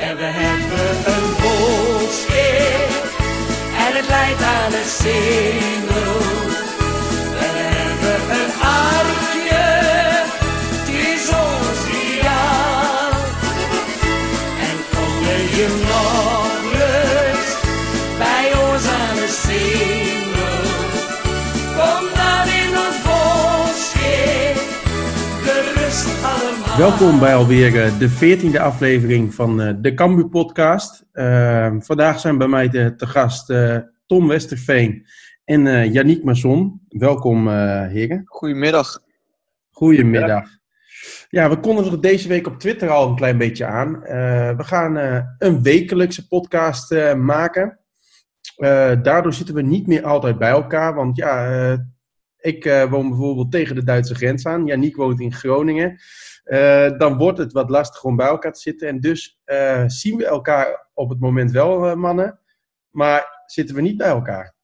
En we hebben een volkskeer en het leidt aan een singel. Welkom bij alweer eh, de veertiende aflevering van eh, de Cambu podcast. Eh, vandaag zijn bij mij de, te gast eh, Tom Westerveen en eh Yannick Masson. Welkom heren. Goedemiddag. Goedemiddag. Ja, we konden er deze week op Twitter al een klein beetje aan. We gaan een wekelijkse podcast maken. Daardoor zitten we niet meer altijd bij elkaar. Want ja, ik woon bijvoorbeeld tegen de Duitse grens aan. Yannick woont in Groningen. Eh, dan wordt het wat lastig om bij elkaar te zitten. En dus eh, zien we elkaar op het moment wel, eh, mannen. Maar zitten we niet bij elkaar.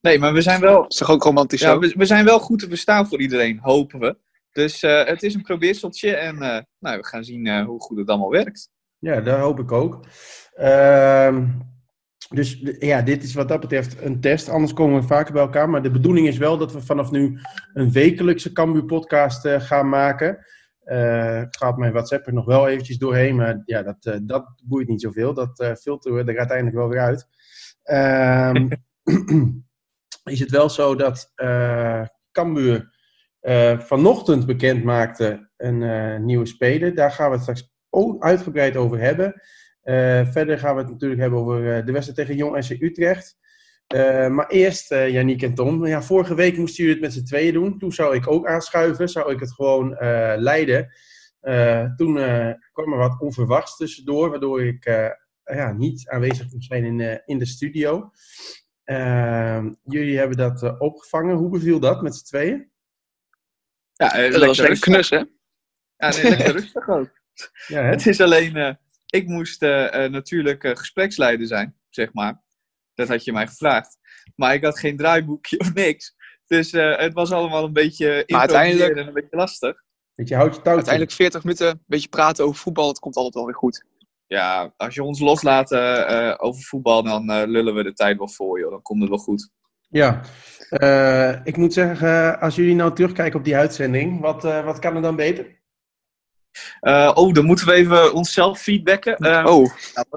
Nee, maar we zijn wel, Is toch ook romantisch ja, zo? we, we zijn wel goed te verstaan voor iedereen, hopen we. Dus eh, het is een probeerseltje en eh, nou, we gaan zien eh, hoe goed het allemaal werkt. Ja, dat hoop ik ook. Ehm, dus ja, dit is wat dat betreft een test. Anders komen we vaker bij elkaar. Maar de bedoeling is wel dat we vanaf nu een wekelijkse Cambu podcast eh, gaan maken. Eh gaat mijn WhatsApp er nog wel eventjes doorheen. Maar ja, dat, eh, dat boeit niet zoveel. Dat filteren we er uiteindelijk wel weer uit. Ehm, is het wel zo dat Cambuur vanochtend bekend maakte een nieuwe speler. Daar gaan we het straks uitgebreid over hebben. Eh, verder gaan we het natuurlijk hebben over eh, de wedstrijd tegen Jong SC Utrecht. Eh, maar eerst, uh, Yannick en Tom. Ja, vorige week moesten jullie het met z'n tweeën doen. Toen zou ik ook aanschuiven, zou ik het gewoon eh, leiden. Eh, toen eh, kwam er wat onverwachts tussendoor, waardoor ik eh, ja, niet aanwezig kon zijn in, eh, in de studio. Jullie hebben dat opgevangen. Hoe beviel dat met z'n tweeën? Ja, dat was lekker rustig. knus, hè? Ja, nee, lekker rustig ook. Ja, hè? Het is alleen, eh, ik moest eh, eh, natuurlijk eh, gespreksleider zijn, zeg maar. Dat had je mij gevraagd. Maar ik had geen draaiboekje of niks. Dus eh, het was allemaal een beetje uiteindelijk- en een beetje lastig. Dat je houdt je touwtje. Uiteindelijk 40 minuten, een beetje praten over voetbal, het komt altijd wel weer goed. Ja, als je ons loslaat over voetbal, dan eh, lullen we de tijd wel voor, joh. Dan komt het wel goed. Ja, Eh, ik moet zeggen, als jullie nou terugkijken op die uitzending, wat, eh, wat kan er dan beter? Eh, oh, dan moeten we even onszelf feedbacken. Eh, Oh,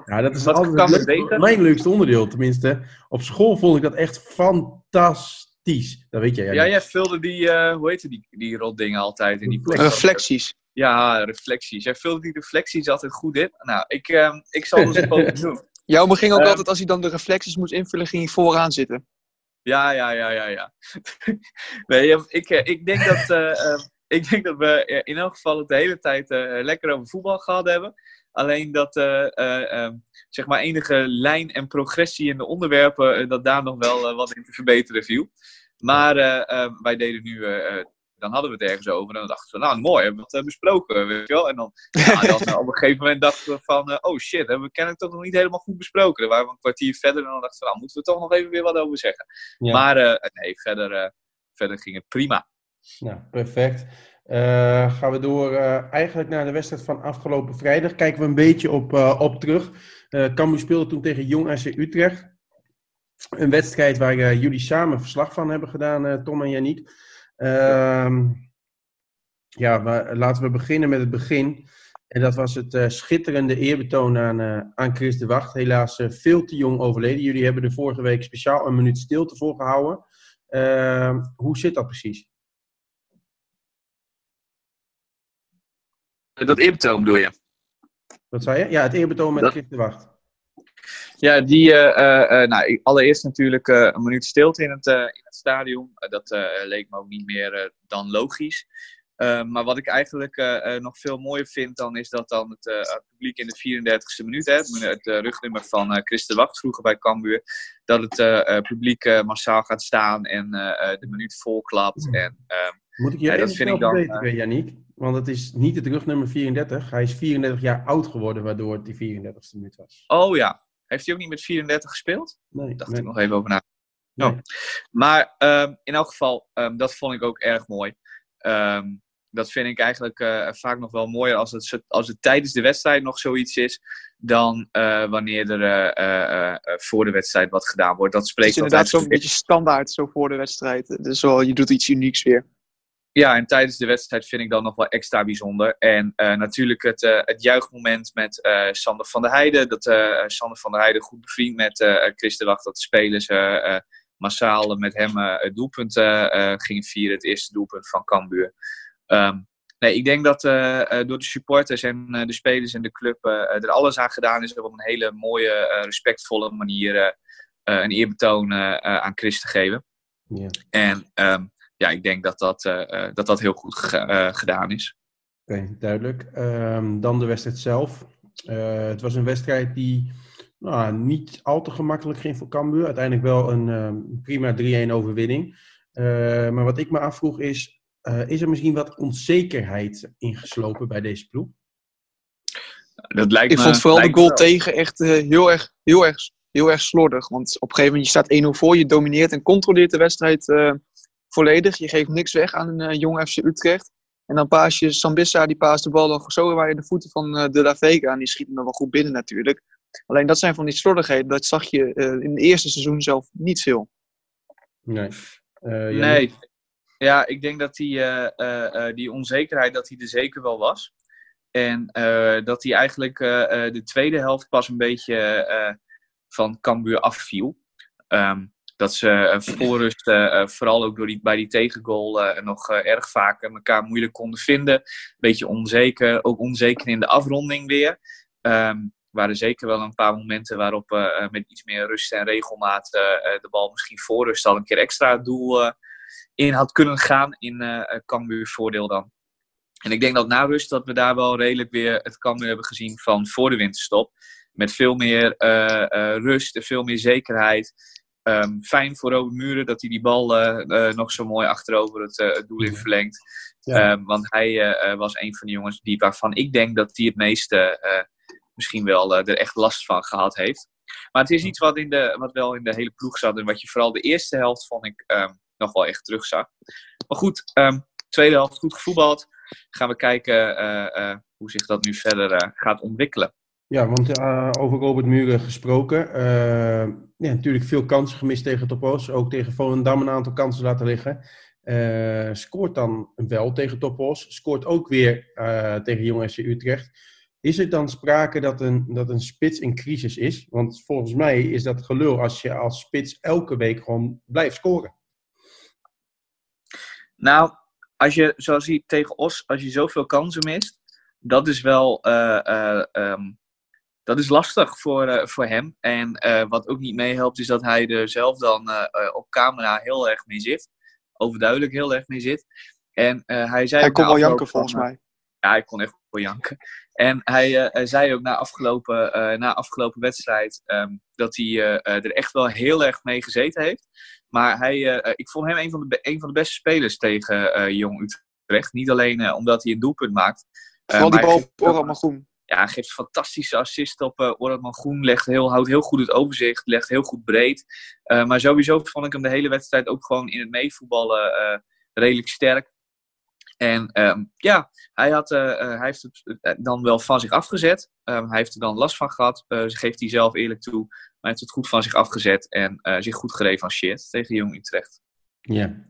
Ja, dat is Wat altijd kan het mijn leukste onderdeel, tenminste. Op school vond ik dat echt fantastisch. Dat weet jij. Ja, jij vulde die, eh, hoe heette die, die rotdingen altijd in die plek. reflecties. Ja, reflecties. Jij vulde die reflecties altijd goed in. Nou, ik, eh, ik zal dus een poging doen. Jou ging ook Ehm. altijd, als hij dan de reflecties moest invullen, ging hij vooraan zitten. Ja, ja, ja, ja, ja. nee, ik, eh, ik, denk dat, ik denk dat we eh, in elk geval het de hele tijd eh, lekker over voetbal gehad hebben. Alleen dat, eh, eh, eh, zeg maar, enige lijn en progressie in de onderwerpen, dat daar nog wel wat in te verbeteren viel. Maar eh, eh, wij deden nu, dan hadden we het ergens over. En dan dachten we, nou mooi, hebben we het besproken, weet je wel. En dan, ja, dan op een gegeven moment dachten we van, oh shit, hebben we kennelijk toch nog niet helemaal goed besproken. Dan waren we een kwartier verder en dan dachten we, nou moeten we toch nog even weer wat over zeggen. Ja. Maar nee, verder, verder ging het prima. Nou, perfect. Eh, gaan we door eh, eigenlijk naar de wedstrijd van afgelopen vrijdag. Kijken we een beetje op, eh, op terug. Cambuur speelde toen tegen Jong SC Utrecht. Een wedstrijd waar jullie samen verslag van hebben gedaan, Tom en Yannick. Ehm, ja, we- laten we beginnen met het begin. En dat was het schitterende eerbetoon aan, aan Chris de Wacht. Helaas veel te jong overleden. Jullie hebben er vorige week speciaal een minuut stilte voor gehouden. Ehm, hoe zit dat precies? Dat eerbetoon bedoel je? Wat zei je? Ja, het eerbetoon met Dat- Chris de Wacht. Ja, die, eh, eh, eh, nou, allereerst natuurlijk eh, een minuut stilte in het, eh, in het stadion. Eh, dat eh, leek me ook niet meer eh, dan logisch. Eh, maar wat ik eigenlijk eh, eh, nog veel mooier vind, dan is dat dan het, eh, het publiek in de 34e minuut, hè, het, rugnummer van eh Chris de Wacht vroeger bij Cambuur, dat het eh, eh, publiek massaal gaat staan en eh, eh, de minuut volklapt. En, eh, Moet ik je dat even vind ik dan, verbeteren, Yannick? Want het is niet het rugnummer 34. Hij is 34 jaar oud geworden, waardoor het die 34ste minuut was. oh ja, heeft hij ook niet met 34 gespeeld? Nee, dacht nee. ik nog even over na. Nee. Oh. Maar ehm, in elk geval, ehm, dat vond ik ook erg mooi. Ehm, dat vind ik eigenlijk eh, vaak nog wel mooier als het, als het tijdens de wedstrijd nog zoiets is, dan eh, wanneer er eh, voor de wedstrijd wat gedaan wordt. Dat Het spreekt is inderdaad zo'n beetje standaard zo voor de wedstrijd. Dus wel, je doet iets unieks weer. Ja, en tijdens de wedstrijd vind ik dan nog wel extra bijzonder. En natuurlijk het, het juichmoment met Sander van der Heijden. Dat Sander van der Heijden goed bevriend met Chris de Wacht. Dat de spelers massaal met hem het doelpunt gingen vieren. Het eerste doelpunt van Cambuur. Ehm, nee, ik denk dat eh, eh, door de supporters en eh, de spelers en de club er alles aan gedaan is om op een hele mooie, respectvolle manier een eerbetoon aan Chris te geven. Ja. En ehm, ja, ik denk dat dat, dat, dat heel goed ge- gedaan is. Oké, duidelijk. Ehm, dan de wedstrijd zelf. Het was een wedstrijd die nou, niet al te gemakkelijk ging voor Cambuur. Uiteindelijk wel een prima 3-1 overwinning. Maar wat ik me afvroeg is, eh, is er misschien wat onzekerheid ingeslopen bij deze ploeg? Dat lijkt Ik me, vond vooral de goal wel. tegen echt eh, heel, erg, heel, erg, heel erg slordig. Want op een gegeven moment, je staat 1-0 voor, je domineert en controleert de wedstrijd eh, volledig. Je geeft niks weg aan een eh, jong FC Utrecht. En dan paas je Sambissa, die paast de bal nog zo waar je de voeten van eh, De La Vega. En die schiet hem nog wel goed binnen natuurlijk. Alleen dat zijn van die slordigheden. Dat zag je eh, in het eerste seizoen zelf niet veel. Nee. Eh? Nee. Ja, ik denk dat die, eh, eh, eh, die onzekerheid dat die er zeker wel was. En dat hij eigenlijk de tweede helft pas een beetje van Cambuur afviel. Ehm, dat ze voor rust, eh, vooral ook door die, bij die tegengoal, nog erg vaak elkaar moeilijk konden vinden. Beetje onzeker, ook onzeker in de afronding weer. Er waren zeker wel een paar momenten waarop met iets meer rust en regelmaat de bal misschien voor rust al een keer extra doel eh, in had kunnen gaan in eh, Cambuur voordeel dan. En ik denk dat na rust dat we daar wel redelijk weer het Cambuur hebben gezien van voor de winterstop. Met veel meer eh, rust en veel meer zekerheid. Ehm, fijn voor Robert Muren dat hij die bal nog zo mooi achterover het, het doel in verlengt. Ja. Ehm, want hij was een van de jongens die, waarvan ik denk dat hij het meeste misschien wel er echt last van gehad heeft. Maar het is iets wat, in de, wat wel in de hele ploeg zat. En wat je vooral de eerste helft vond ik ehm, nog wel echt terugzag. Maar goed, ehm, tweede helft goed gevoetbald. Gaan we kijken eh, eh, hoe zich dat nu verder eh, gaat ontwikkelen. Ja, want over Robert Muren gesproken. ja, natuurlijk veel kansen gemist tegen Topos. Ook tegen Volendam een aantal kansen laten liggen. Scoort dan wel tegen Topos. Scoort ook weer tegen Jong FC Utrecht. Is er dan sprake dat een, dat een spits in crisis is? Want volgens mij is dat gelul als je als spits elke week gewoon blijft scoren. Nou, als je, zoals hij tegen Os, als je zoveel kansen mist, dat is wel eh, eh, ehm, dat is lastig voor, eh, voor hem. En wat ook niet meehelpt, is dat hij er zelf dan op camera heel erg mee zit. Overduidelijk heel erg mee zit. En hij zei Hij kon na wel janken volgens mij. Ja, hij kon echt wel janken. En hij eh, hij zei ook na afgelopen, eh, na afgelopen wedstrijd ehm, dat hij eh, er echt wel heel erg mee gezeten heeft. Maar hij, ik vond hem een van de, een van de beste spelers tegen Jong Utrecht. Niet alleen omdat hij een doelpunt maakt. Vooral die bal op Oran Groen. ja, hij geeft fantastische assist op uh, Orhan Groen. Legt heel, houdt heel goed het overzicht. Legt heel goed breed. Maar sowieso vond ik hem de hele wedstrijd ook gewoon in het meevoetballen redelijk sterk. En um, ja, hij, had, uh, hij heeft het dan wel van zich afgezet. Um, hij heeft er dan last van gehad. Uh, geeft hij zelf eerlijk toe. Maar hij heeft het goed van zich afgezet. En uh, zich goed gerevancheerd tegen Jong Utrecht. Ja,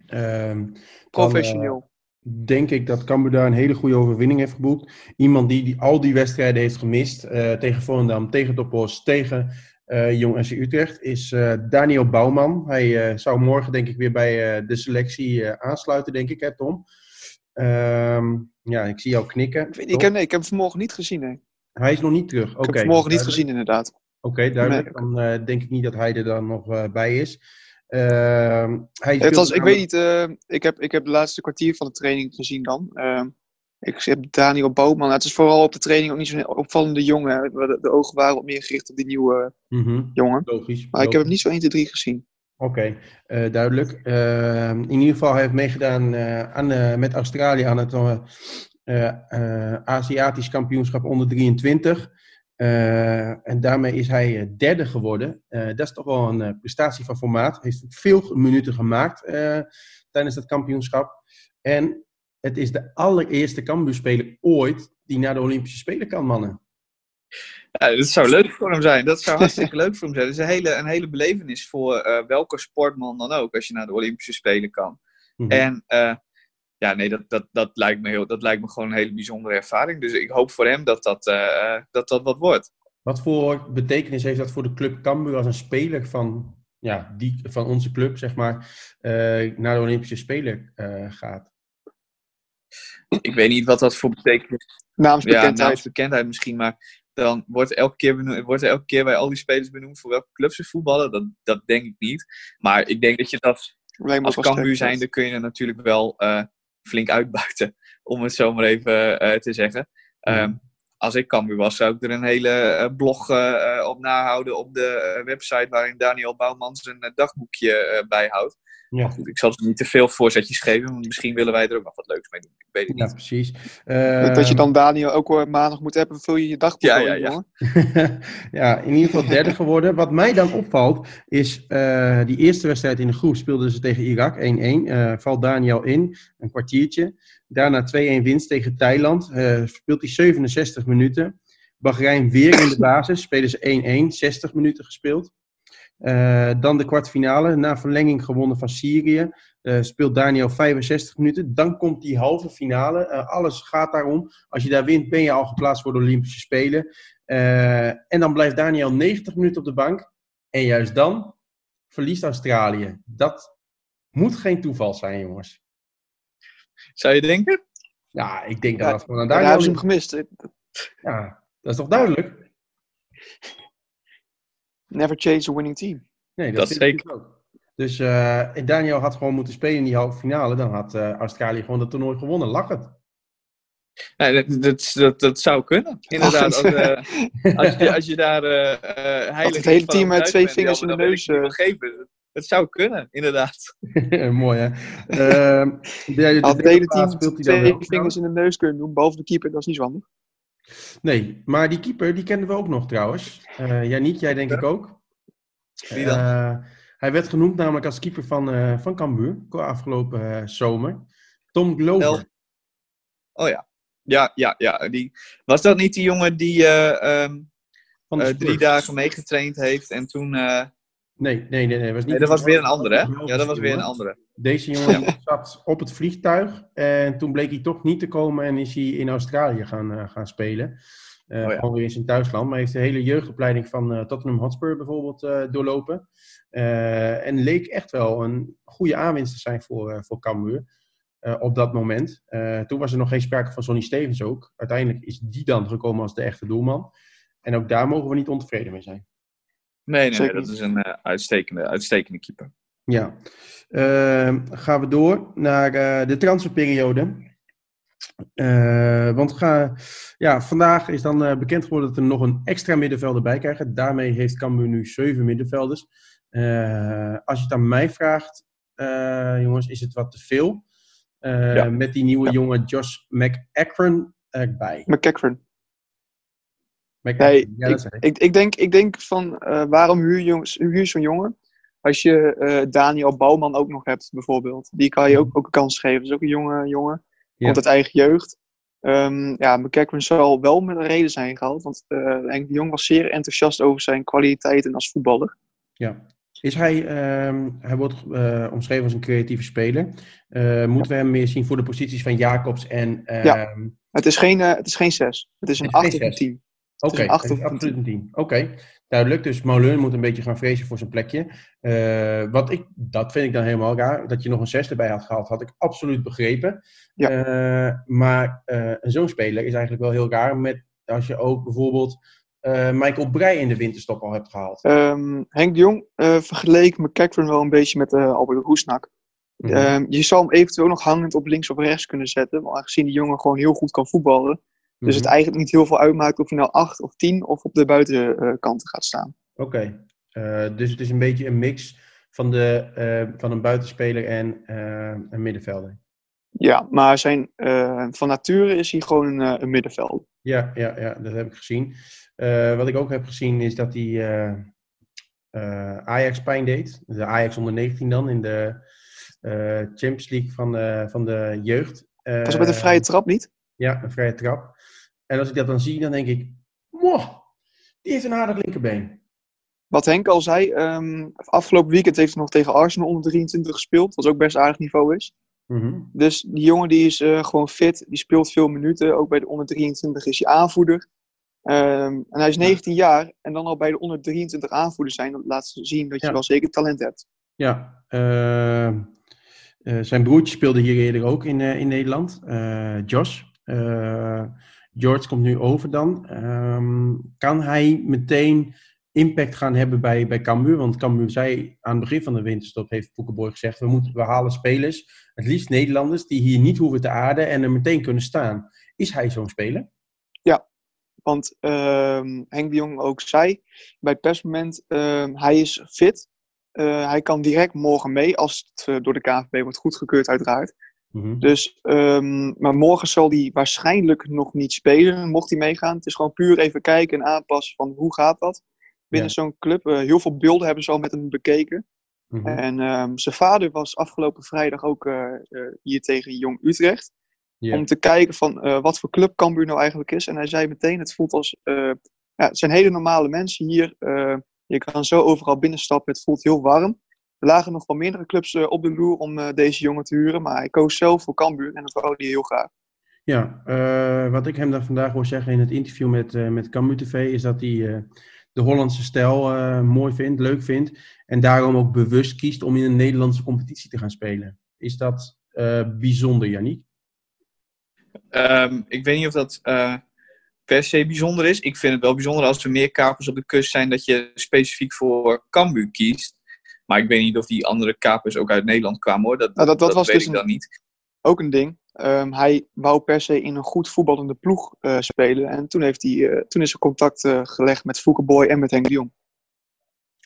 um, professioneel. Dan, denk ik dat Cambuur daar een hele goede overwinning heeft geboekt. Iemand die, die al die wedstrijden heeft gemist. Uh, tegen Volendam, tegen Topos, tegen uh, Jong SC Utrecht. Is uh, Daniel Bouwman. Hij uh, zou morgen denk ik weer bij de selectie aansluiten, denk ik, hè Tom? Um, ja, ik zie jou knikken. Ik, heb, nee, ik heb hem vanmorgen niet gezien, nee. Hij is nog niet terug. Oké. Ik heb hem vanmorgen niet gezien, inderdaad. Oké, okay, duidelijk. Nee. Dan uh, denk ik niet dat hij er dan nog uh, bij is. Uh, hij het was, ik weet niet, uh, ik, heb, ik heb de laatste kwartier van de training gezien dan. Uh, ik heb Daniel Bootman. Het is vooral op de training ook niet zo'n opvallende jongen. De, de, ogen waren wat meer gericht op die nieuwe mm -hmm. jongen. Logisch. Maar ik heb hem niet zo 1, 2, 3 gezien. Oké, uh, duidelijk. Uh, in ieder geval, heeft meegedaan uh, aan, met Australië aan het Aziatisch kampioenschap onder 23. en daarmee is hij derde geworden. dat is toch wel een prestatie van formaat. Hij heeft veel minuten gemaakt tijdens dat kampioenschap. En het is de allereerste Cambuur-speler ooit die naar de Olympische Spelen kan, mannen. Ja, dat zou leuk voor hem zijn. Dat zou hartstikke leuk voor hem zijn. Het is een hele, een hele belevenis voor eh, welke sportman dan ook, als je naar de Olympische Spelen kan. Mhm. En eh, ja, nee, dat, dat, dat, lijkt me heel, dat lijkt me gewoon een hele bijzondere ervaring. Dus ik hoop voor hem dat dat, eh, dat, dat wat wordt. Wat voor betekenis heeft dat voor de club Cambuur als een speler van, ja, die, van onze club, zeg maar, eh, naar de Olympische Spelen eh, gaat? Ik weet niet wat dat voor betekenis Ja, Naamsbekendheid. naamsbekendheid misschien, maar dan wordt, elke keer benoemd, wordt er elke keer bij al die spelers benoemd voor welke club ze voetballen. Dat, dat denk ik niet. Maar ik denk dat je dat als Cambuur zijnde kun je er natuurlijk wel eh, flink uitbuiten, om het zo maar even eh, te zeggen. Ehm, als ik Cambuur was, zou ik er een hele eh, blog eh, op nahouden op de website waarin Daniel Bouwman zijn dagboekje bijhoudt. Ja, goed, ik zal ze niet te veel voorzetjes geven, want misschien willen wij er ook nog wat leuks mee doen. Ik weet het ja niet. precies. dat je Ehm, dan Daniel ook eh, maandag moet hebben, vul je je dagboek Ja, ja, in, ja. ja, in ieder geval derde geworden. Wat mij dan opvalt, is eh, die eerste wedstrijd in de groep speelden ze tegen Irak 1-1. Eh, valt Daniel in, een kwartiertje. Daarna 2-1 winst tegen Thailand. Eh, speelt hij 67 minuten. Bahrein weer in de basis. Spelen ze 1-1, 60 minuten gespeeld. Eh, dan de kwartfinale, na verlenging gewonnen van Syrië. Eh, speelt Daniel 65 minuten. Dan komt die halve finale. Eh, alles gaat daarom. Als je daar wint, ben je al geplaatst voor de Olympische Spelen. Eh, en dan blijft Daniel 90 minuten op de bank. En juist dan verliest Australië. Dat moet geen toeval zijn, jongens. Zou je denken? Ja, ik denk dat Ja, dat gewoon aan Daar Daniel hebben ze hem gemist. Ja, dat is toch duidelijk? Never chase a winning team. Nee, Dat ik zeker. ook. Dus eh, en Daniel had gewoon moeten spelen in die halve finale. Dan had eh, Australië gewoon het toernooi gewonnen. Lach het. Nee, dat, dat, dat, dat zou kunnen. Inderdaad, als, eh, als, je, als je daar eh eh heilig het hele team met twee vingers ja, in de neus, geven. Het zou kunnen, inderdaad. Mooi, hè? Ehm, de, de Had het derde hele team speelt hij dan twee vingers in de neus kunnen doen, behalve de keeper, dat is niet zo handig. Nee, maar die keeper, die kenden we ook nog trouwens. Jij niet, jij denk ik ook. Wie dan? Eh, hij werd genoemd namelijk als keeper van, eh van Cambuur, afgelopen zomer. Tom Glover. El- Oh ja. Ja, ja, ja. Die, was dat niet die jongen die Spurs. drie dagen meegetraind heeft en toen... Nee, nee, nee. nee, was niet nee, dat was weer een andere, hè? Ja, dat was weer een andere. Deze jongen zat op het vliegtuig en toen bleek hij toch niet te komen en is hij in Australië gaan, eh, gaan spelen. Eh Oh ja. Gewoon weer in zijn thuisland. Maar hij heeft de hele jeugdopleiding van eh, Tottenham Hotspur bijvoorbeeld doorlopen. En leek echt wel een goede aanwinst te zijn voor, voor Cambuur op dat moment. Toen was er nog geen sprake van Sonny Stevens ook. Uiteindelijk is die dan gekomen als de echte doelman. En ook daar mogen we niet ontevreden mee zijn. Nee, nee, dat is een eh, uitstekende, uitstekende keeper. Ja. Ehm, gaan we door naar eh, de transferperiode. Eh, want ga, ja, vandaag is dan eh, bekend geworden dat we nog een extra middenvelder bij krijgen. Daarmee heeft Cambuur nu zeven middenvelders. Eh, als je het aan mij vraagt, eh, jongens, is het wat te veel. Eh, Ja. Met die nieuwe Ja. jongen Josh McEachran erbij. McEachran, Nee, ja, ik. Ik, ik, denk, ik denk van, eh, waarom huur, jongens, huur je zo'n jongen? Als je eh, Daniel Bouwman ook nog hebt, bijvoorbeeld. Die kan je ook, ook een kans geven. Dat is ook een jonge jongen. Ja. Komt uit eigen jeugd. Ehm ja, McCackron zal wel met een reden zijn gehaald. Want Henk de Jong was zeer enthousiast over zijn kwaliteiten als voetballer. Ja. Is hij, ehm, hij wordt omschreven als een creatieve speler. Moeten we hem meer zien voor de posities van Jacobs en... ehm, Ja. Het is geen, het is geen 6. Het is een Het is 8 geen of een zes. 10. Oké, een absoluut een tien. Oké, duidelijk. Dus Molen moet een beetje gaan vrezen voor zijn plekje. Eh, wat ik, dat vind ik dan helemaal raar. Dat je nog een zes erbij had gehaald, had ik absoluut begrepen. Ja. Eh, maar eh, zo'n speler is eigenlijk wel heel raar. Met, als je ook bijvoorbeeld Michael Breij in de winterstop al hebt gehaald. Ehm, Henk de Jong vergeleek McCackron wel een beetje met Albert Roesnak. Mhm. Ehm, je zal hem eventueel nog hangend op links of rechts kunnen zetten. Maar aangezien die jongen gewoon heel goed kan voetballen. Dus het Mhm. eigenlijk niet heel veel uitmaakt of je nou 8 of 10 of op de buitenkanten gaat staan. Oké, Eh, dus het is een beetje een mix van, de, eh, van een buitenspeler en eh, een middenvelder. Ja, maar zijn, eh, van nature is hij gewoon een, eh, een middenveld. Ja, ja, ja, dat heb ik gezien. Eh, wat ik ook heb gezien is dat hij eh, eh, Ajax pijn deed. De Ajax onder 19 dan in de eh, Champions League van de, van de jeugd. Eh, Was het met een vrije trap niet? Ja, een vrije trap. En als ik dat dan zie, dan denk ik, moh, die heeft een aardig linkerbeen. Wat Henk al zei, ehm, afgelopen weekend heeft hij nog tegen Arsenal onder 23 gespeeld. Wat ook best aardig niveau is. Mhm. Dus die jongen die is eh, gewoon fit. Die speelt veel minuten. Ook bij de onder 23 is hij aanvoerder. Ehm, en hij is 19 jaar. En dan al bij de onder 23 aanvoerder zijn. Dat laat zien dat je Ja. wel zeker talent hebt. Ja, eh, eh, zijn broertje speelde hier eerder ook in, eh, in Nederland, Josh. George komt nu over dan. Ehm, kan hij meteen impact gaan hebben bij, bij Cambuur? Want Cambuur zei aan het begin van de winterstop, heeft Boekenborg gezegd, we, moeten, we halen spelers, het liefst Nederlanders, die hier niet hoeven te aarden en er meteen kunnen staan. Is hij zo'n speler? Want ehm, Henk de Jong ook zei bij het persmoment, ehm, hij is fit. Eh, hij kan direct morgen mee, als het eh, door de KVB wordt goedgekeurd uiteraard. Mhm. Dus, ehm, maar morgen zal hij waarschijnlijk nog niet spelen, mocht hij meegaan. Het is gewoon puur even kijken en aanpassen van hoe gaat dat binnen zo'n club. Eh, heel veel beelden hebben ze al met hem bekeken. Mhm. En ehm, zijn vader was afgelopen vrijdag ook eh, eh, hier tegen Jong Utrecht. Om te kijken van wat voor club Cambuur nou eigenlijk is. En hij zei meteen, het voelt als... ja, het zijn hele normale mensen hier. Je kan zo overal binnenstappen. Het voelt heel warm. Er lagen nog wel meerdere clubs eh, op de loer om eh, deze jongen te huren. Maar hij koos zelf voor Cambuur. En dat wou hij heel graag. Ja, eh, wat ik hem dan vandaag hoor zeggen in het interview met, eh met Cambuur TV is dat hij eh, de Hollandse stijl eh, mooi vindt, leuk vindt en daarom ook bewust kiest om in een Nederlandse competitie te gaan spelen. Is dat eh, bijzonder, Yannick? Ehm, ik weet niet of dat eh, per se bijzonder is. Ik vind het wel bijzonder als er meer kapers op de kust zijn dat je specifiek voor Cambuur kiest. Maar ik weet niet of die andere kapers ook uit Nederland kwamen hoor. Dat, Nou, dat- dat was weet dus ik een- dan niet. Ook een ding. Ehm, hij wou per se in een goed voetballende ploeg eh, spelen. En toen, heeft hij, eh, toen is er contact eh, gelegd met Fouke Boy en met Henk de Jong.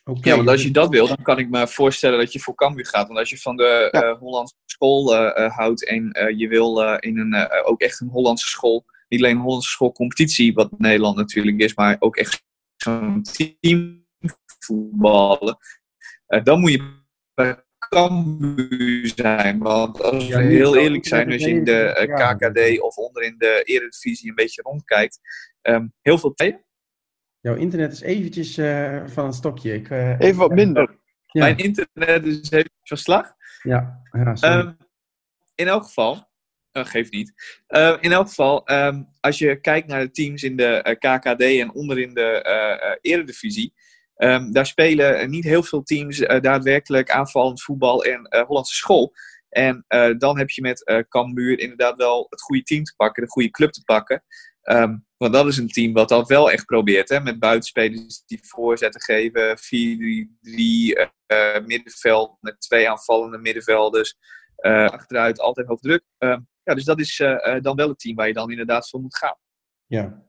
Oké, Ja, want als je dat wil, dan kan ik me voorstellen dat je voor Cambuur gaat. Want als je van de Ja. eh, Hollandse school eh, eh, houdt en eh, je wil eh, in een, eh, ook echt een Hollandse school, niet alleen een Hollandse schoolcompetitie, wat Nederland natuurlijk is, maar ook echt zo'n team voetballen, dan moet je bij Cambuur zijn. Want als we heel eerlijk zijn, als je in de eh. KKD of onder in de Eredivisie een beetje rondkijkt, ehm, heel veel Jouw internet is eventjes eh, van een stokje. Ik, eh, Even wat minder. Ja. Mijn internet is even verslag. Ja, ja. Ehm, in elk geval, eh, geeft niet. Eh, in elk geval, ehm, als je kijkt naar de teams in de eh, KKD en onderin de eh eh, Eredivisie, ehm, daar spelen eh, niet heel veel teams eh, daadwerkelijk aanvallend voetbal en eh, Hollandse school. En dan heb je met Cambuur inderdaad wel het goede team te pakken, de goede club te pakken. Ehm, want dat is een team wat dat wel echt probeert, hè, met buitenspelers die voorzetten geven, 4-3-3, eh, eh, middenveld met twee aanvallende middenvelders. Achteruit altijd hoog druk. Ehm, ja, dus dat is dan wel het team waar je dan inderdaad voor moet gaan. Ja,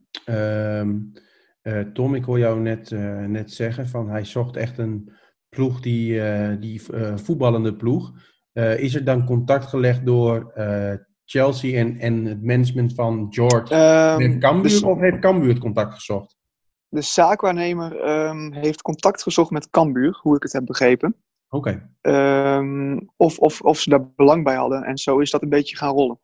Eh, Tom, ik hoor jou net, eh, net zeggen van hij zocht echt een ploeg die, eh, die voetballende ploeg. Is er dan contact gelegd door Chelsea en, en het management van George Cambuur dus of heeft Cambuur het contact gezocht? de zaakwaarnemer ehm, heeft contact gezocht met Cambuur, hoe ik het heb begrepen. Oké, Ehm, of, of, of ze daar belang bij hadden. En zo is dat een beetje gaan rollen.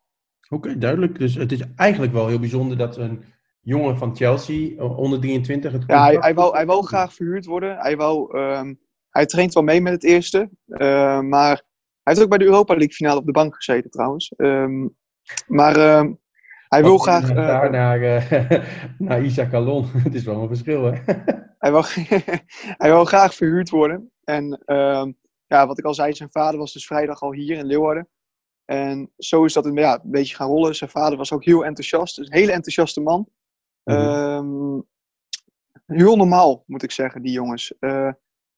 oké, duidelijk. Dus het is eigenlijk wel heel bijzonder dat een jongen van Chelsea, onder 23, het Ja, hij, hij, wou, hij wou graag verhuurd worden. Hij, wou, ehm, hij traint wel mee met het eerste. eh, maar hij heeft ook bij de Europa League finale op de bank gezeten trouwens. Ehm, maar ehm, hij wil graag... daar naar, eh, naar Isaac Alon. het is wel een verschil, hè? hij, wou, hij wou graag verhuurd worden. En ja, wat ik al zei, zijn vader was dus vrijdag al hier in Leeuwarden. En zo is dat een, ja, een beetje gaan rollen. Zijn vader was ook heel enthousiast. Dus een hele enthousiaste man. Mhm. Ehm, heel normaal, moet ik zeggen, die jongens. Eh,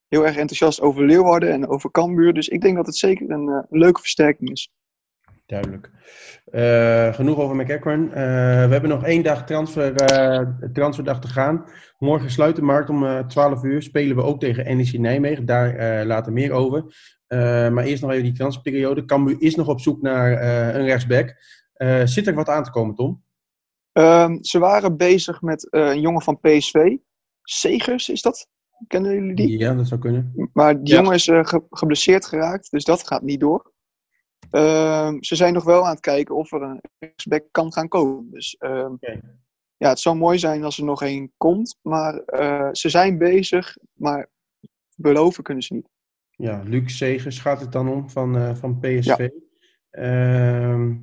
heel erg enthousiast over Leeuwarden en over Cambuur. Dus ik denk dat het zeker een eh, leuke versterking is. Duidelijk. Eh, genoeg over McEachran. We hebben nog één dag transfer, transferdag te gaan. Morgen sluit de markt om eh 12 uur. Spelen we ook tegen NEC Nijmegen. Daar later meer over. Maar eerst nog even die transferperiode. Cambuur is nog op zoek naar een rechtsback. Zit er wat aan te komen, Tom? Ehm, ze waren bezig met eh, een jongen van PSV. Segers is dat? Kennen jullie die? Ja, dat zou kunnen. Maar die Ja. jongen is eh, ge- geblesseerd geraakt, dus dat gaat niet door. Ehm, ze zijn nog wel aan het kijken of er een rechtsback kan gaan komen. Dus ehm, ja, het zou mooi zijn als er nog één komt. Maar eh, ze zijn bezig, maar beloven kunnen ze niet. Ja, Luc Segers gaat het dan om van, eh, van PSV. Ehm,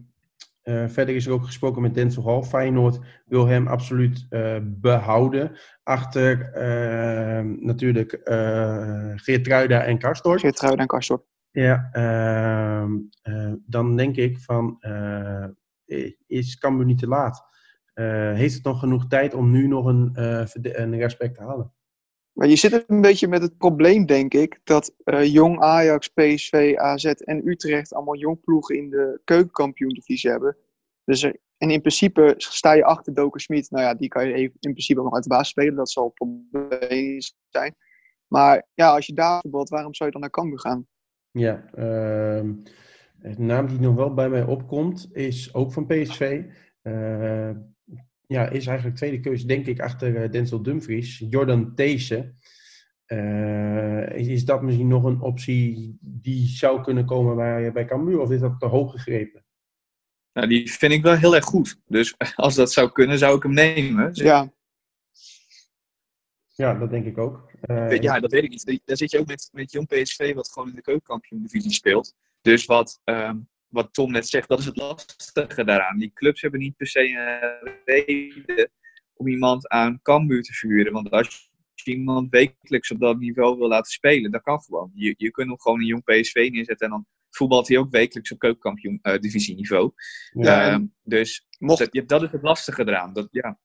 eh, verder is er ook gesproken met Denzel Hall. Feyenoord wil hem absoluut eh, behouden. Achter ehm, natuurlijk eh Geertruida en Karstorp. Geertruiden en Karstorp. Ja, ehm, eh, dan denk ik van, is Cambuur niet te laat? Heeft het nog genoeg tijd om nu nog een, een rechtsback te halen? Maar je zit een beetje met het probleem, denk ik, dat eh, Jong Ajax, PSV, AZ en Utrecht allemaal jong ploegen in de keukenkampioen-divisie hebben. Dus er- en in principe sta je achter Doken Smit. Nou ja, die kan je even, in principe ook nog uit de baas spelen. Dat zal een probleem zijn. Maar ja, als je daar voetbalt, waarom zou je dan naar Cambuur gaan? Ja, ehm, een naam die nog wel bij mij opkomt, is ook van PSV. Eh, ja, is eigenlijk tweede keuze, denk ik, achter eh, Denzel Dumfries. Jordan These. Eh, is, is dat misschien nog een optie die zou kunnen komen bij, bij Cambuur? Of is dat te hoog gegrepen? Nou, die vind ik wel heel erg goed. Dus als dat zou kunnen, zou ik hem nemen. Dus Ja, Ja, dat denk ik ook. Eh, Ja, dat weet ik niet. Daar zit je ook met, met Jong PSV, wat gewoon in de keukenkampioen-divisie speelt. Dus wat, ehm, wat Tom net zegt, dat is het lastige daaraan. Die clubs hebben niet per se een reden om iemand aan Cambuur te vuren. Want als je iemand wekelijks op dat niveau wil laten spelen, dat kan gewoon. Je, je kunt hem gewoon een Jong PSV neerzetten en dan voetbalt hij ook wekelijks op keukenkampioen-divisieniveau. Ja, Ehm, dus mocht, dat, ja, dat is het lastige eraan. Dat, ja.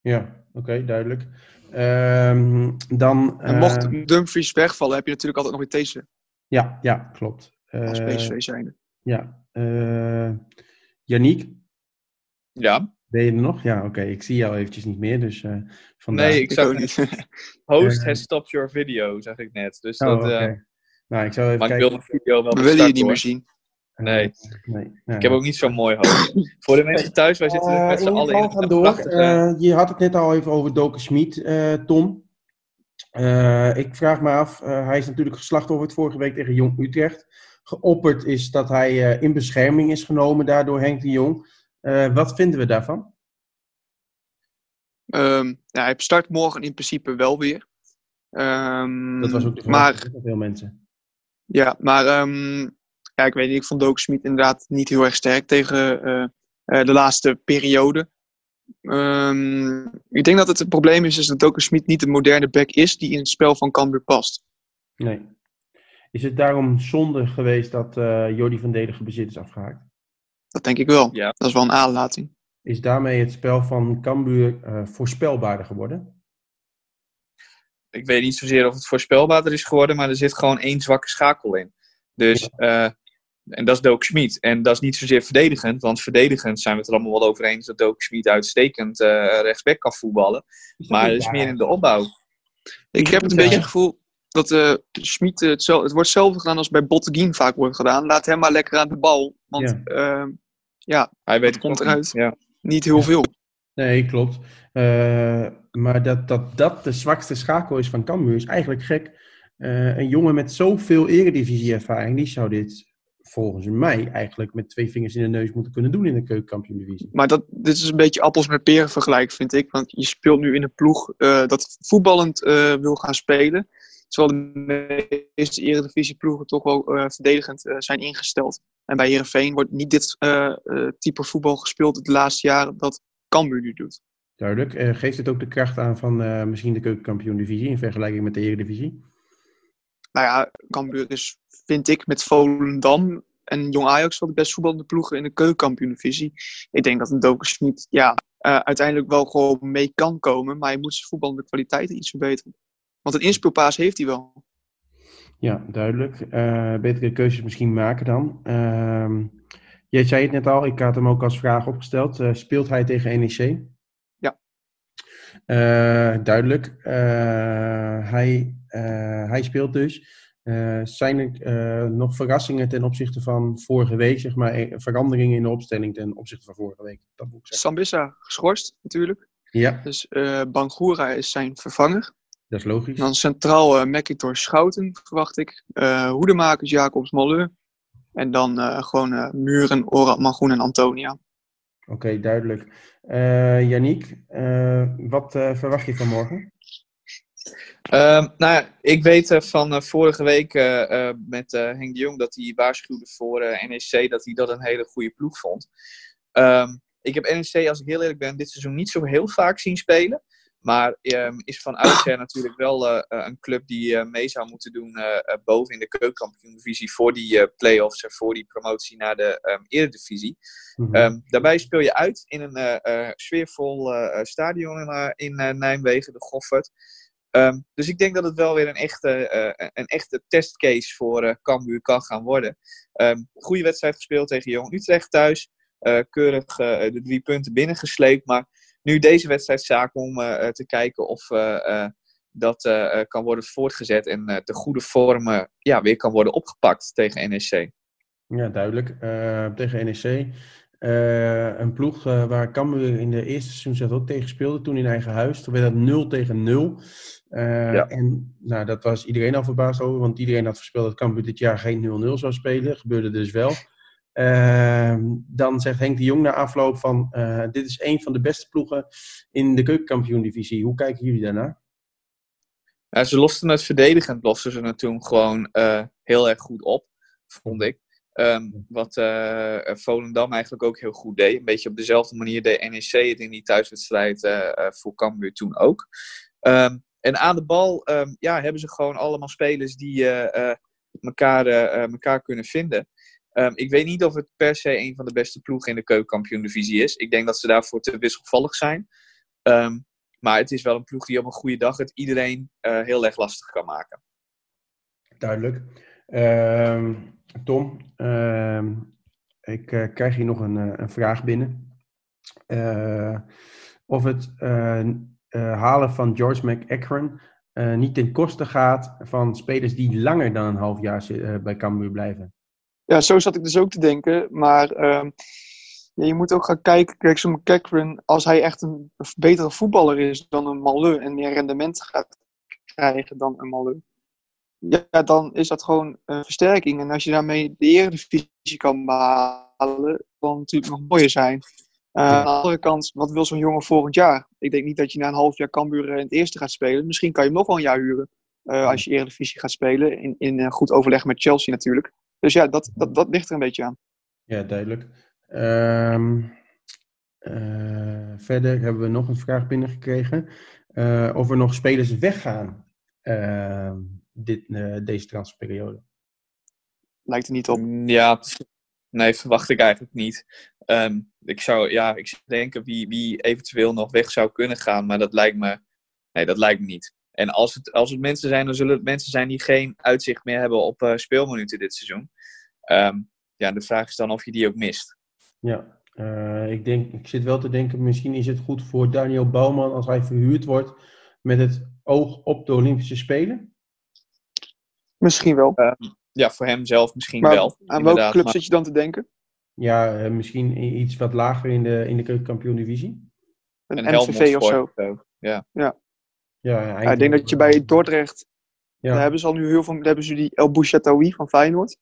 Ja, oké, duidelijk. Ehm, dan, en eh, mocht Dumfries wegvallen, heb je natuurlijk altijd nog weer deze ja, ja, klopt. als Eh, PSV zijnde. Ja, eh Yannick, ja. ben je er nog? Ja, oké, ik zie jou eventjes niet meer, dus eh vandaar. Nee, ik Ik zou niet. Host Eh, has stopped your video, zeg ik net. Dus Oh, dat, oké. eh, Nou, ik zou even maar ik kijken. wil de video wel We willen je niet meer zien. Nee. nee. Nou, Ik heb ook niet zo'n mooi hoofd. Voor de mensen thuis, wij zitten met z'n allen in gaan door. Eh, je had het net al even over Doken Smit, eh, Tom. Eh, ik vraag me af, eh, hij is natuurlijk geslachtofferd vorige week tegen Jong Utrecht. Geopperd is dat hij eh, in bescherming is genomen daardoor Henk de Jong. Eh, wat vinden we daarvan? Ja, hij start morgen in principe wel weer. Ehm, Dat was ook de vraag van veel mensen. Ja, maar ehm, ja, ik weet niet, ik vond Doken Smit inderdaad niet heel erg sterk tegen eh, de laatste periode. Ik denk dat het het probleem is, is dat Doken Smit niet de moderne back is die in het spel van Cambuur past. Nee. Is het daarom zonde geweest dat eh Jordi van Delen bezit is afgehaakt? Dat denk ik wel. Ja. Dat is wel een aanlating. Is daarmee het spel van Cambuur eh, voorspelbaarder geworden? Ik weet niet zozeer of het voorspelbaarder is geworden, maar er zit gewoon één zwakke schakel in. Dus, eh, en dat is Doak Schmid. En dat is niet zozeer verdedigend, want verdedigend zijn we het er allemaal wel over eens dat Doak Schmid uitstekend eh rechtsback kan voetballen. Maar het is meer in de opbouw. Ik heb het een beetje het gevoel dat eh Schmid eh, hetzelfde, het wordt hetzelfde gedaan als bij Botteguin vaak wordt gedaan. Laat hem maar lekker aan de bal. Want Ja. ehm, ja, Hij weet het komt eruit. niet. Ja. niet heel veel. Nee, klopt. Eh, maar dat, dat dat de zwakste schakel is van Cambuur is eigenlijk gek. Eh, een jongen met zoveel eredivisie-ervaring, die zou dit volgens mij eigenlijk met twee vingers in de neus moeten kunnen doen in de keukenkampioen-divisie. Maar dat, dit is een beetje appels met peren vergelijk, vind ik. Want je speelt nu in een ploeg eh, dat voetballend eh, wil gaan spelen. Terwijl de meeste eredivisieploegen toch wel eh, verdedigend eh, zijn ingesteld. En bij Heerenveen wordt niet dit eh, type voetbal gespeeld de laatste jaren dat Cambuur nu doet. Duidelijk. Geeft het ook de kracht aan van misschien de keukenkampioen-divisie in vergelijking met de eredivisie? Nou ja, Cambuur is, vind ik, met Volendam en Jong Ajax wel de best voetballende ploegen in de keukenkampioen-divisie. Ik denk dat een Dokersmiet ja, eh, uiteindelijk wel gewoon mee kan komen. Maar hij moet zijn voetballende kwaliteiten iets verbeteren. Want een inspeelpaas heeft hij wel. Ja, duidelijk. Eh, betere keuzes misschien maken dan. Ehm, jij zei het net al, ik had hem ook als vraag opgesteld. Eh, speelt hij tegen NEC? Ja. Eh, duidelijk. Hij, hij speelt dus. Zijn er nog verrassingen ten opzichte van vorige week? Zeg maar, veranderingen in de opstelling ten opzichte van vorige week? Dat moet ik zeggen. Sambissa geschorst natuurlijk. Ja, Dus Bangura is zijn vervanger. Dat is logisch. Dan centraal eh McIntosh Schouten verwacht ik. Eh Hoedemakers Jacobs Molleur. En dan uh, gewoon uh, Muren, Orat, Magoen en Antonia. Oké, duidelijk. Uh, Yannick, wat verwacht je van morgen? Um, nou ja, ik weet van vorige week met Henk de Jong dat hij waarschuwde voor NEC dat hij dat een hele goede ploeg vond. Um, ik heb NEC, als ik heel eerlijk ben, dit seizoen niet zo heel vaak zien spelen. Maar um, is van oudsher natuurlijk wel uh, een club die uh, mee zou moeten doen uh, boven in de keukenkampioen-divisie voor die play-offs en voor die promotie naar de um, eredivisie. Mm -hmm. um, daarbij speel je uit in een sfeervol stadion in, in Nijmegen, de Goffert. dus ik denk dat het wel weer een echte, een echte testcase voor Cambuur kan gaan worden. goede wedstrijd gespeeld tegen Jong Utrecht thuis. keurig de drie punten binnengesleept, maar nu deze wedstrijd zaak om uh, te kijken of uh, dat kan worden voortgezet en de goede vorm ja, weer kan worden opgepakt tegen NEC. Ja, duidelijk. tegen NEC. een ploeg waar Cambuur in de eerste seizoen ook tegen speelde, toen in eigen huis. Toen werd dat 0 tegen 0. Ja. En nou, dat was iedereen al verbaasd over, want iedereen had voorspeld dat Cambuur dit jaar geen 0-0 zou spelen. Gebeurde dus wel. Uh, dan zegt Henk de Jong na afloop van uh, dit is een van de beste ploegen in de keukenkampioen-divisie. Hoe kijken jullie daarnaar? Ze losten het verdedigend, losten ze het toen gewoon uh, heel erg goed op, vond ik. Um, wat Volendam eigenlijk ook heel goed deed. Een beetje op dezelfde manier deed NEC het in die thuiswedstrijd voor Cambuur toen ook. Um, en aan de bal ja, hebben ze gewoon allemaal spelers die elkaar, elkaar kunnen vinden. Um, ik weet niet of het per se een van de beste ploegen in de keukenkampioen-divisie is. Ik denk dat ze daarvoor te wisselvallig zijn. Um, maar het is wel een ploeg die op een goede dag het iedereen uh, heel erg lastig kan maken. Duidelijk. Uh, Tom, ik uh, krijg hier nog een, uh, een vraag binnen. of het halen van George McEachran niet ten koste gaat van spelers die langer dan een half jaar bij Cambuur blijven. Ja, zo zat ik dus ook te denken. Maar uh, ja, je moet ook gaan kijken. Kijk, zo'n als hij echt een betere voetballer is dan een Maleu en meer rendement gaat krijgen dan een Maleu. Ja, dan is dat gewoon een versterking. En als je daarmee de eredivisie kan behalen, dan natuurlijk nog mooier zijn. Uh, aan de andere kant, wat wil zo'n jongen volgend jaar? Ik denk niet dat je na een half jaar Cambuur in het eerste gaat spelen. Misschien kan je hem nog wel een jaar huren. Uh, als je eredivisie gaat spelen. In, in goed overleg met Chelsea natuurlijk. Dus ja, dat, dat, dat ligt er een beetje aan. Ja, duidelijk. Um, uh, verder hebben we nog een vraag binnengekregen. Uh, of er nog spelers weggaan uh, dit, deze transferperiode. Lijkt er niet op. Ja, nee, verwacht ik eigenlijk niet. Um, ik zou, ja, ik zou denken wie, wie eventueel nog weg zou kunnen gaan, maar dat lijkt me, nee, dat lijkt me niet. En als het, als het mensen zijn, dan zullen het mensen zijn die geen uitzicht meer hebben op uh, speelminuten dit seizoen. Um, ja, de vraag is dan of je die ook mist. Ja, uh, ik, denk, ik zit wel te denken, misschien is het goed voor Daniel Bouwman als hij verhuurd wordt met het oog op de Olympische Spelen. Misschien wel. Uh, ja, voor hem zelf misschien maar wel. Aan welke club maar... zit je dan te denken? Ja, uh, misschien iets wat lager in de, in de keukenkampioen-divisie. Een, een MVV of zo. Ja. ja. Ja, ja, ik denk dat je bij Dordrecht, ja. daar hebben ze al nu heel veel, daar hebben ze die El van Feyenoord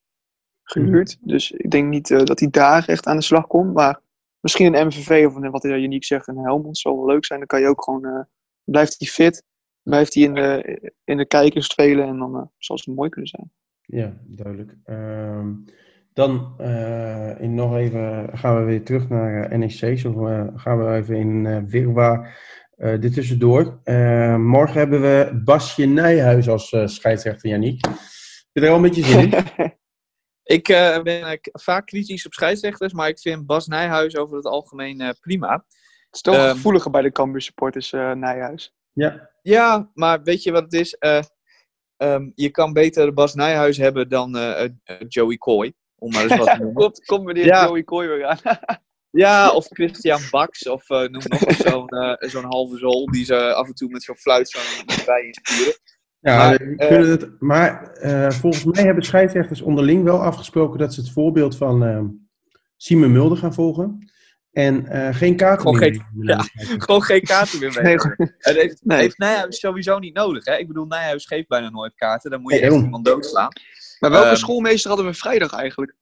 gehuurd. Mm. Dus ik denk niet uh, dat hij daar echt aan de slag komt, maar misschien een MVV of een, wat hij uniek zegt, een Helmond zou wel leuk zijn. Dan kan je ook gewoon, uh, blijft hij fit, blijft hij in de, in de kijkers spelen en dan uh, zal het mooi kunnen zijn. Ja, duidelijk. Um, dan in nog even gaan we weer terug naar NEC. Zo gaan we even in wirwar uh, dit tussendoor. Uh, morgen hebben we Basje Nijhuis als uh, scheidsrechter, Yannick. Heb je er al een beetje zin in? ik ben vaak kritisch op scheidsrechters, maar ik vind Bas Nijhuis over het algemeen prima. Het is toch um, gevoeliger bij de Cambuur supporters, Nijhuis. Ja. ja, maar weet je wat het is? Um, je kan beter Bas Nijhuis hebben dan Joey Coy. Om maar eens wat te noemen. Komt kom meneer ja. Joey Coy weer aan. Ja, of Christian Baks, of uh, noem nog zo'n uh, zo'n halve zool die ze af en toe met zo'n fluit zo bij insturen. Ja, maar, uh, het, maar volgens mij hebben scheidsrechters onderling wel afgesproken dat ze het voorbeeld van ehm, Simon Mulder gaan volgen. En geen kaarten gewoon meer. Geen, ja, gewoon geen kaarten meer mee. Nee, het heeft, nee. heeft Nijhuis sowieso niet nodig. Hè? Ik bedoel, Nijhuis geeft bijna nooit kaarten. Dan moet je nee, echt iemand doodslaan. Maar welke um, schoolmeester hadden we vrijdag eigenlijk?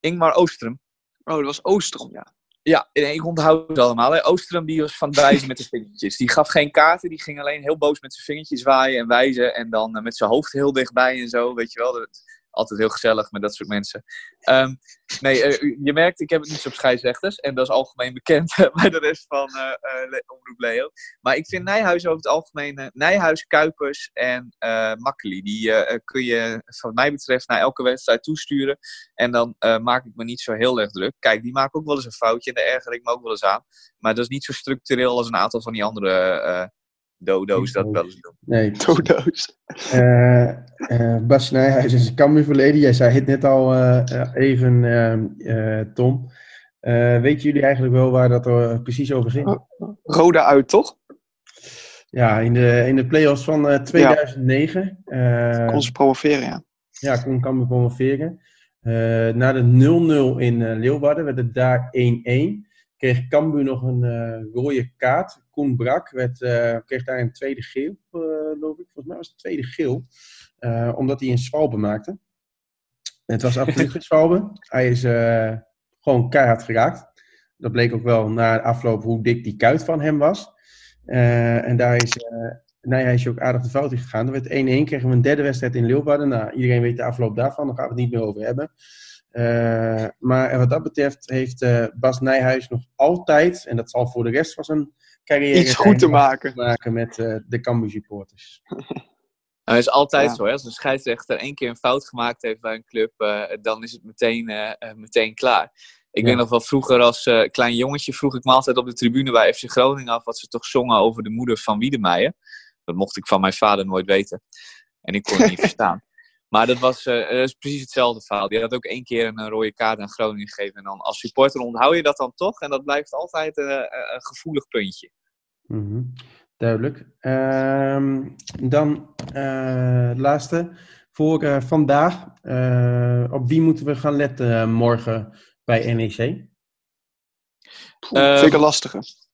Ingmar Oostrum. Oh, dat was Oostrom, ja. Ja, ik onthoud het allemaal. Hè. Oostrum die was van wijzen met de vingertjes. Die gaf geen kaarten, die ging alleen heel boos met zijn vingertjes waaien en wijzen. En dan eh, met zijn hoofd heel dichtbij en zo, weet je wel. Dat, altijd heel gezellig met dat soort mensen. Ehm, nee, eh, je merkt, ik heb het niet op scheidsrechters. En dat is algemeen bekend bij de rest van uh, uh, Omroep Leo. Maar ik vind Nijhuis over het algemeen... Nijhuis, Kuipers en Makkeli. Die kun je, wat mij betreft, naar elke wedstrijd toesturen. En dan maak ik me niet zo heel erg druk. Kijk, die maken ook wel eens een foutje. En daar erger ik me ook wel eens aan. Maar dat is niet zo structureel als een aantal van die andere dodo's dat wel eens doen. Nee. Dodo's. Uh, uh, Bas Nijhuis is een Cambuur verleden. Jij zei het net al uh, even, ehm, Tom. weten jullie eigenlijk wel waar dat er precies over ging? Roda uit, toch? Ja, in de, in de play-offs van 2009. Ja. kon ze promoveren, ja. Ja, kon Cambuur promoveren. na de 0-0 in Leeuwarden werd het daar 1-1 kreeg Cambuur nog een uh, rode kaart. Koen Brak werd, uh, kreeg daar een tweede geel, uh, geloof ik. Volgens mij was het tweede geel. omdat hij een zwalbe maakte. Het was absoluut geen zwalbe. Hij is gewoon keihard geraakt. Dat bleek ook wel na de afloop hoe dik die kuit van hem was. en daar is nou, hij is ook aardig de fout in gegaan. Er werd 1-1, kregen we een derde wedstrijd in Leeuwarden. Nou, iedereen weet de afloop daarvan, daar gaan we het niet meer over hebben. Uh, maar wat dat betreft heeft uh, Bas Nijhuis nog altijd, en dat zal voor de rest van zijn carrière iets goed te maken. maken met uh, de Cambuur supporters. Nou, het is altijd ja. zo, hè? als een scheidsrechter één keer een fout gemaakt heeft bij een club, dan is het meteen, meteen klaar. Ik ja. weet nog wel vroeger als klein jongetje vroeg ik me altijd op de tribune bij FC Groningen af wat ze toch zongen over de moeder van Wiedemeijer. Dat mocht ik van mijn vader nooit weten. En ik kon het niet verstaan. Maar dat was uh, dat is precies hetzelfde verhaal. Die had ook één keer een, rode kaart aan Groningen gegeven. En dan als supporter onthoud je dat dan toch. En dat blijft altijd uh, een gevoelig puntje. Mm -hmm. Duidelijk. Uh, dan uh, laatste. Voor vandaag. op wie moeten we gaan letten morgen bij NEC? Zeker lastige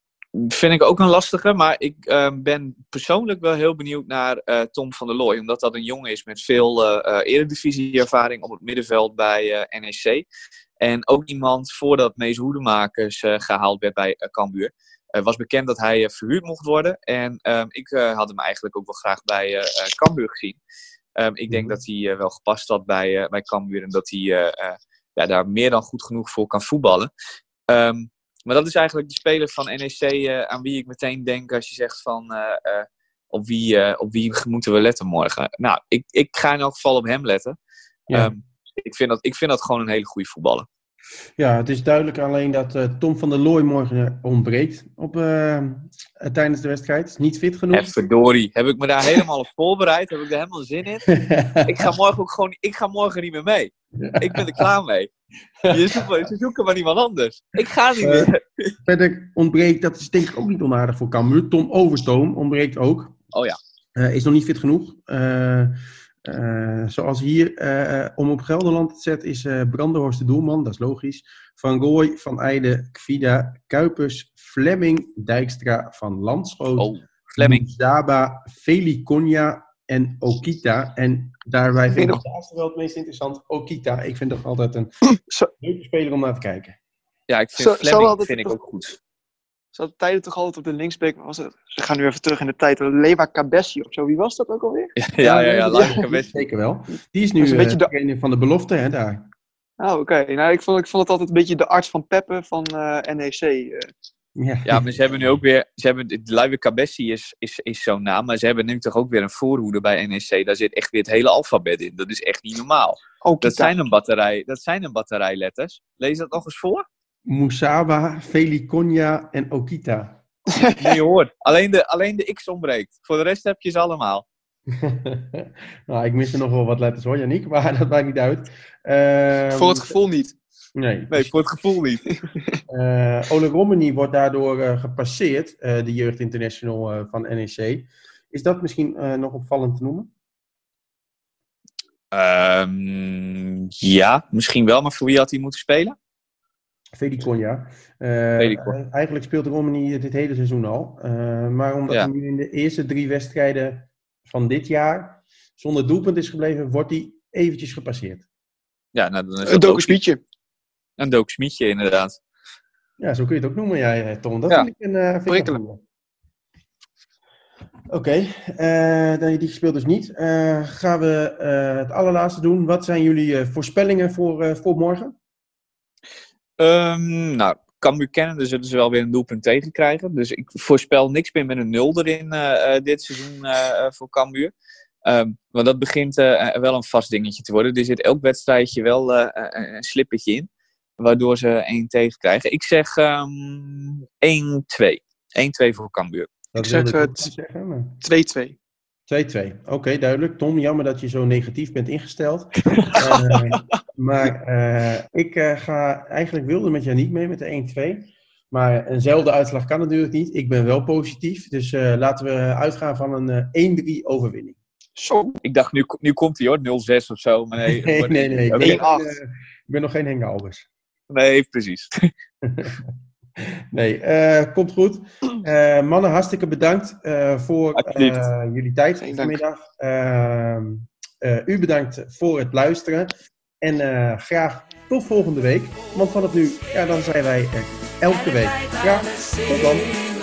vind ik ook een lastige. Maar ik uh, ben persoonlijk wel heel benieuwd naar uh, Tom van der Looy. Omdat dat een jongen is met veel uh, eredivisie-ervaring op het middenveld bij NEC. En ook iemand voordat Mees Hoedemakers gehaald werd bij Cambuur. was bekend dat hij verhuurd mocht worden. En um, ik had hem eigenlijk ook wel graag bij Cambuur gezien. Um, ik denk dat hij wel gepast had bij, bij Cambuur. En dat hij ja, daar meer dan goed genoeg voor kan voetballen. Um, maar dat is eigenlijk de speler van NEC uh, aan wie ik meteen denk als je zegt van uh, uh, op, wie, op wie moeten we letten morgen. Nou, ik, ik ga in elk geval op hem letten. Ja. Um, ik, vind dat, ik vind dat gewoon een hele goede voetballer. Ja, het is duidelijk alleen dat uh, Tom van der Looy morgen ontbreekt op, uh, tijdens de wedstrijd. Niet fit genoeg. En verdorie, heb ik me daar helemaal op voorbereid? Heb ik er helemaal zin in? ik ga morgen ook gewoon, ik ga morgen niet meer mee. Ik ben er klaar mee. Je zoekt, ze zoeken maar iemand anders. Ik ga niet meer. Uh, verder ontbreekt, dat is denk ik ook niet onaardig voor Cambuur. Tom Overstoom ontbreekt ook. Oh ja. is nog niet fit genoeg. Uh, zoals hier, uh, om op Gelderland te zetten, is uh, Brandenhorst de doelman, dat is logisch. Van Gooy, Van Eijden, Kvida, Kuipers, Flemming, Dijkstra, Van Landschoot, oh, Flemming. Zaba, Feliconia en Okita. En daarbij vind ik het laatste wel het meest interessant, Okita. Ik vind dat altijd een leuke speler om naar te kijken. Ja, ik vind zo, Flemming zo vind ik ook goed. Ze hadden tijden toch altijd op de linksbeek. Was het, ze gaan nu even terug in de tijd. Lewa Cabessi of zo. Wie was dat ook alweer? Ja, ja, ja, ja Lewa Cabessi. Zeker wel. Die is nu een beetje de... Uh, van de belofte, hè, daar. Oh, oké. Okay. Nou, ik vond, ik vond het altijd een beetje de arts van Peppe van uh, NEC. Uh. Ja. ja, maar ze hebben nu ook weer. Ze hebben, Lewa Cabessi is, is, is zo'n naam. Maar ze hebben nu toch ook weer een voorhoede bij NEC. Daar zit echt weer het hele alfabet in. Dat is echt niet normaal. Oh, dat, zijn een batterij, dat zijn een batterijletters. Lees dat nog eens voor. Musaba, Feliconia en Okita. Nee hoor, alleen de, alleen de X ontbreekt. Voor de rest heb je ze allemaal. nou, ik mis er nog wel wat letters hoor, Janiek, maar dat maakt niet uit. Uh, voor het gevoel niet. Nee, nee voor het gevoel niet. uh, Ole Romani wordt daardoor uh, gepasseerd, de Jeugd International van NEC. Is dat misschien nog opvallend te noemen? Um, ja, misschien wel, maar voor wie had hij moeten spelen? Feliconia. Uh, eigenlijk speelt Romani dit hele seizoen al. Uh, maar omdat ja. hij nu in de eerste drie wedstrijden van dit jaar zonder doelpunt is gebleven, wordt hij eventjes gepasseerd. Ja, nou, dan is een dokenspietje. een Dook Smietje inderdaad. Ja, zo kun je het ook noemen, jij, Tom. Dat Ja. vind ik een uh. Oké, eh, nee, die speelt dus niet. Eh, gaan we eh, het allerlaatste doen. Wat zijn jullie eh, voorspellingen voor, eh, voor morgen? Ehm, nou, Cambuur kennen, dus zullen ze wel weer een doelpunt tegenkrijgen. Dus ik voorspel niks meer met een nul erin eh, eh, dit seizoen eh, eh, voor Cambuur. Ehm want dat begint eh, eh, wel een vast dingetje te worden. Er zit elk wedstrijdje wel een slippertje in. Waardoor ze één tegenkrijgen. Ik zeg ehm 1-2. 1-2 voor Cambuur. Dat Ik zeg, wilde eh, ook zeggen, maar- 2-2. 2-2. Oké, duidelijk. Tom, jammer dat je zo negatief bent ingesteld. Eh, maar eh, ik eh, ga eigenlijk wilde met jou niet mee met de 1-2. Maar eenzelfde uitslag kan natuurlijk niet. Ik ben wel positief. Dus laten we uitgaan van een eh 1-3 overwinning. Zo. Ik dacht, nu, nu komt hij hoor, 0-6 of zo. Maar nee, Nee, nee, nee. Ik Oké. ben, 1-8. geen, ik ben nog geen Henk Albers. Nee, precies. Nee, eh, komt goed. Eh, mannen, hartstikke bedankt eh, voor eh, jullie tijd Geen vanmiddag. Ehm, eh, u bedankt voor het luisteren. En eh, graag tot volgende week. Want vanaf nu, ja, dan zijn wij er elke week. Graag tot dan.